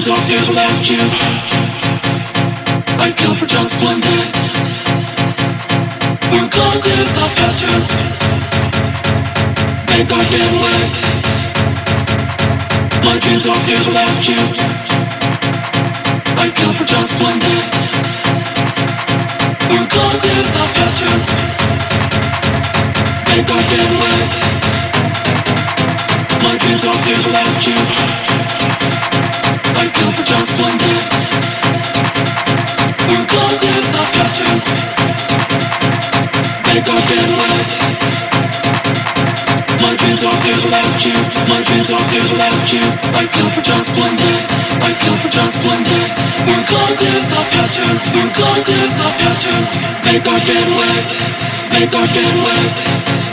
Dreams of years without you. I'd kill for just one day. We're gonna clear the to make our getaway. My dreams are years without you. I'd kill for just one day. We're gonna clear the to make our getaway. My dreams are years without you. Make our getaway. Make our getaway.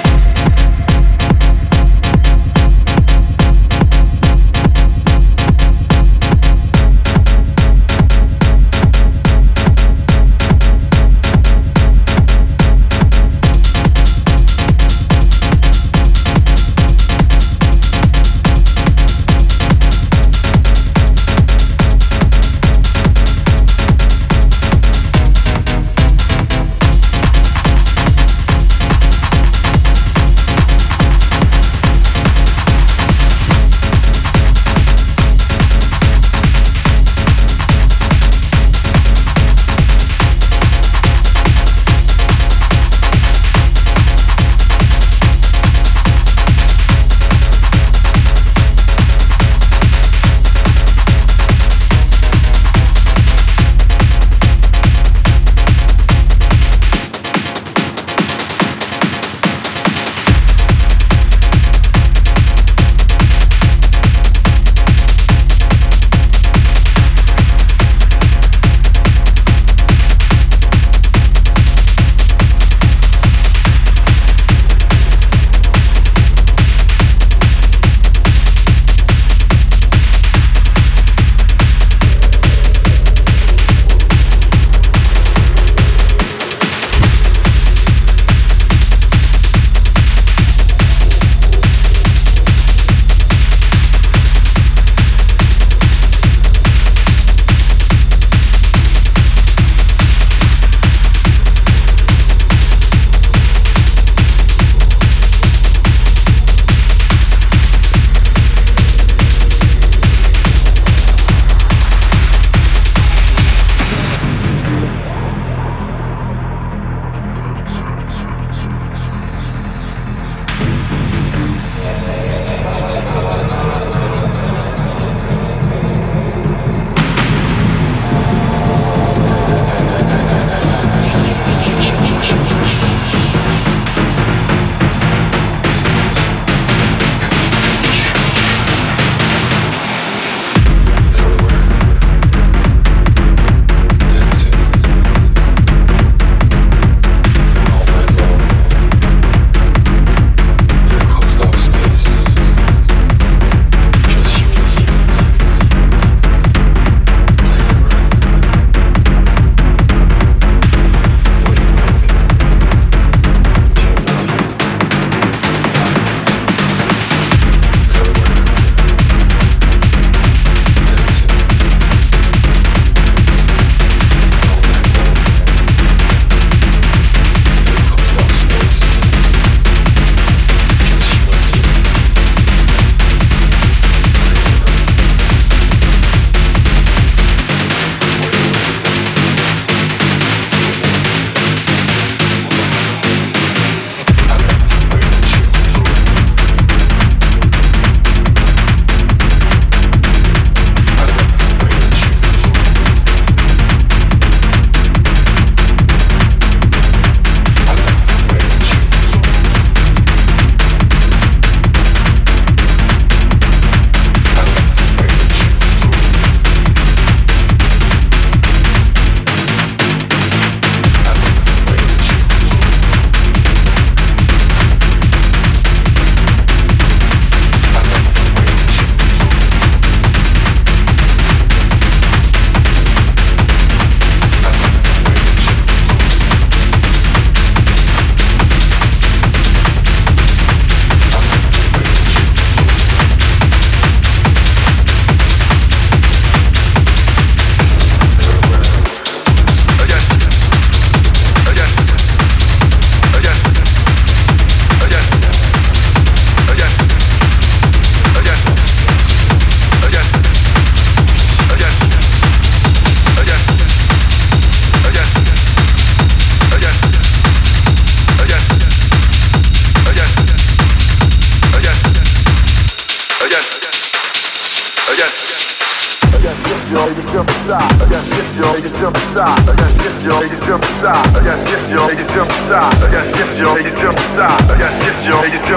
Yes, yes, I got shift yo, make it jump stop. yes, got yo, make it jump stop. yes, got yo, make it. I yo, make it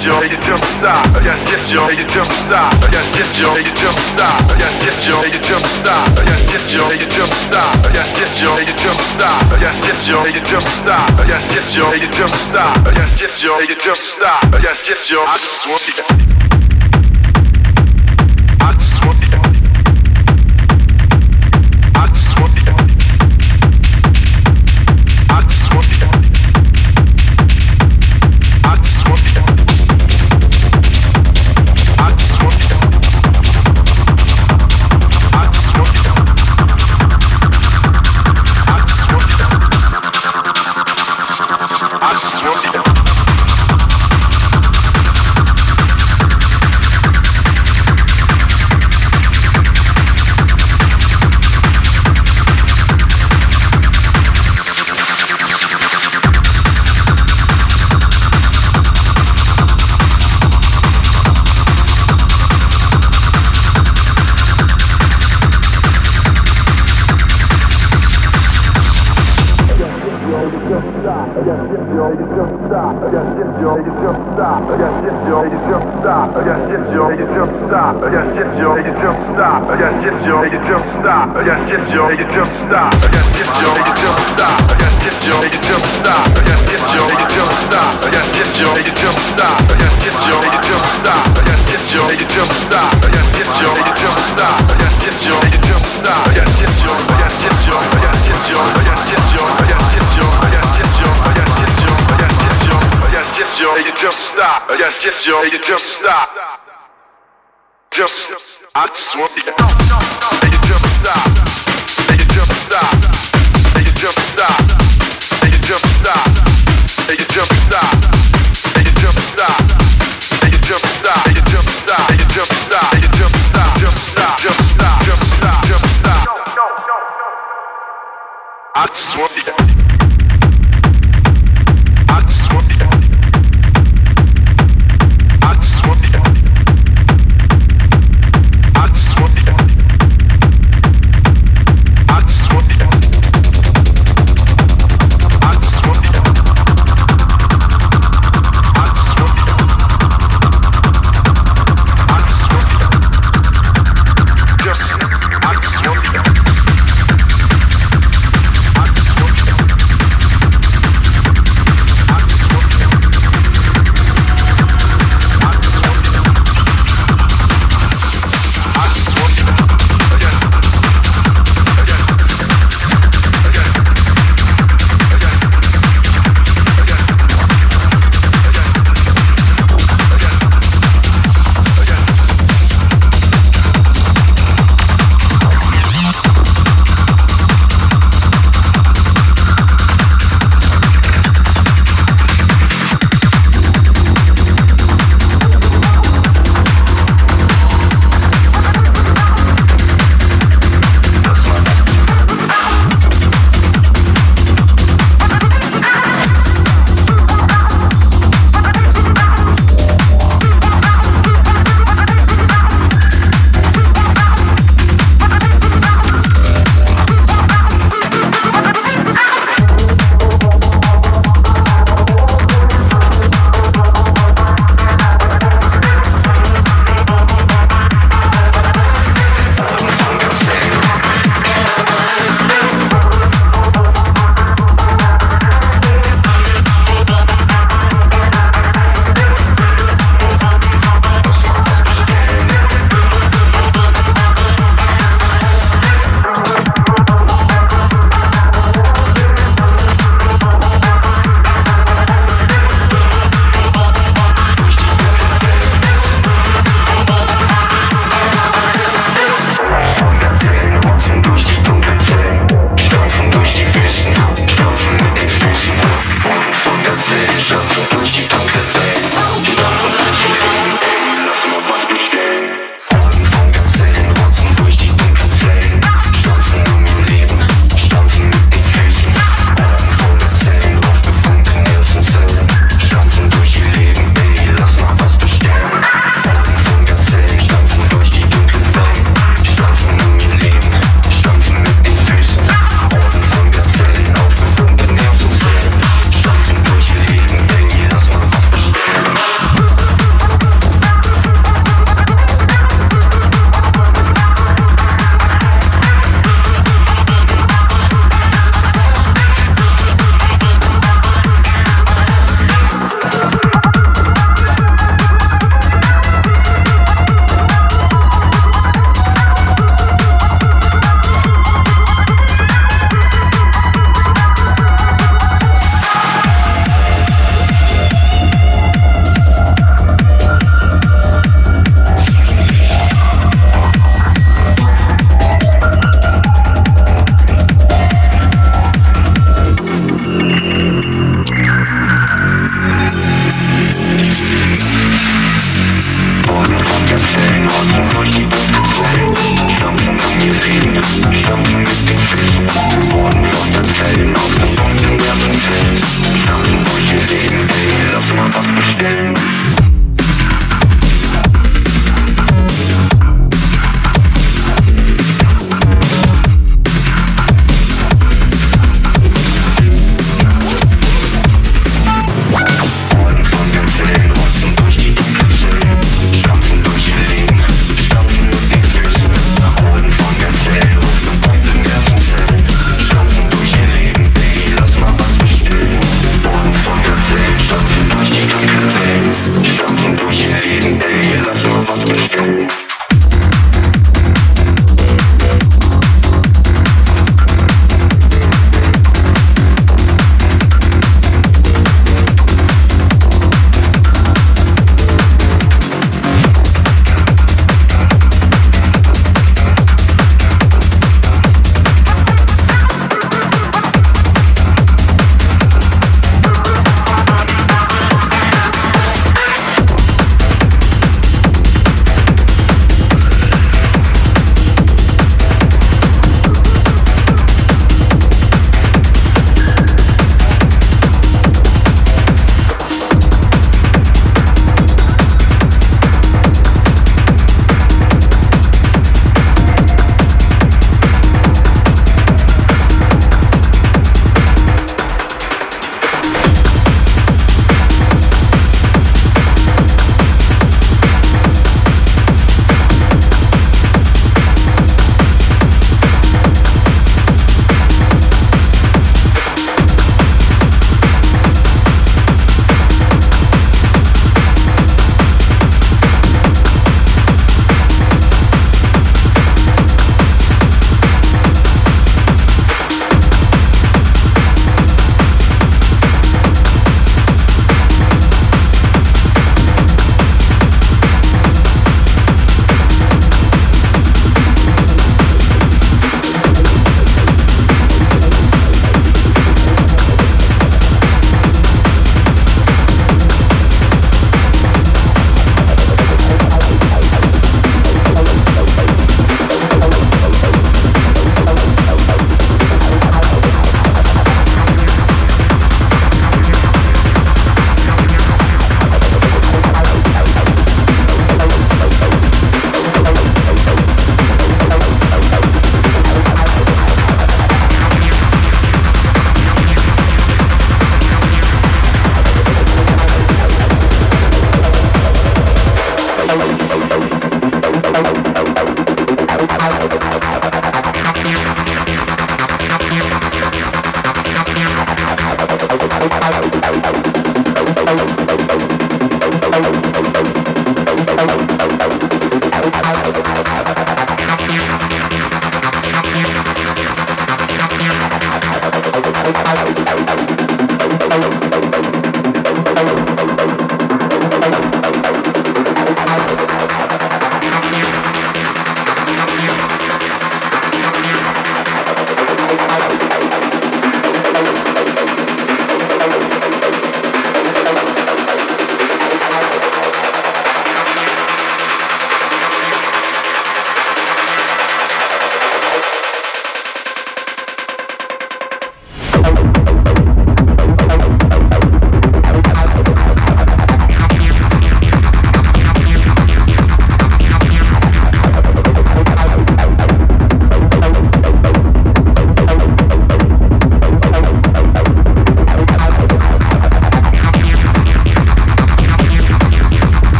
yo, make it yo, make it yo, make it yo, make it yo, make it yo, make it yo, make it yo, make it yo, make it yo, just want to Yes, yes, yo, make it stop. I got yo, make it stop. I got yo, make it stop. I got yo, make it stop. I got yo, make it stop. I got yo, make it stop. I got yo, make it stop. I got yo, make it stop. I got yo, make it stop. I got yo, make it stop. I got yo, I got stop just, I just want you. And you just stop. And you just stop. And you just stop. And you just stop. And you just stop. And you just stop. And you just stop. And you just stop. And you just stop. And just stop. Just stop. Just stop. Just stop. Just stop. I just want you.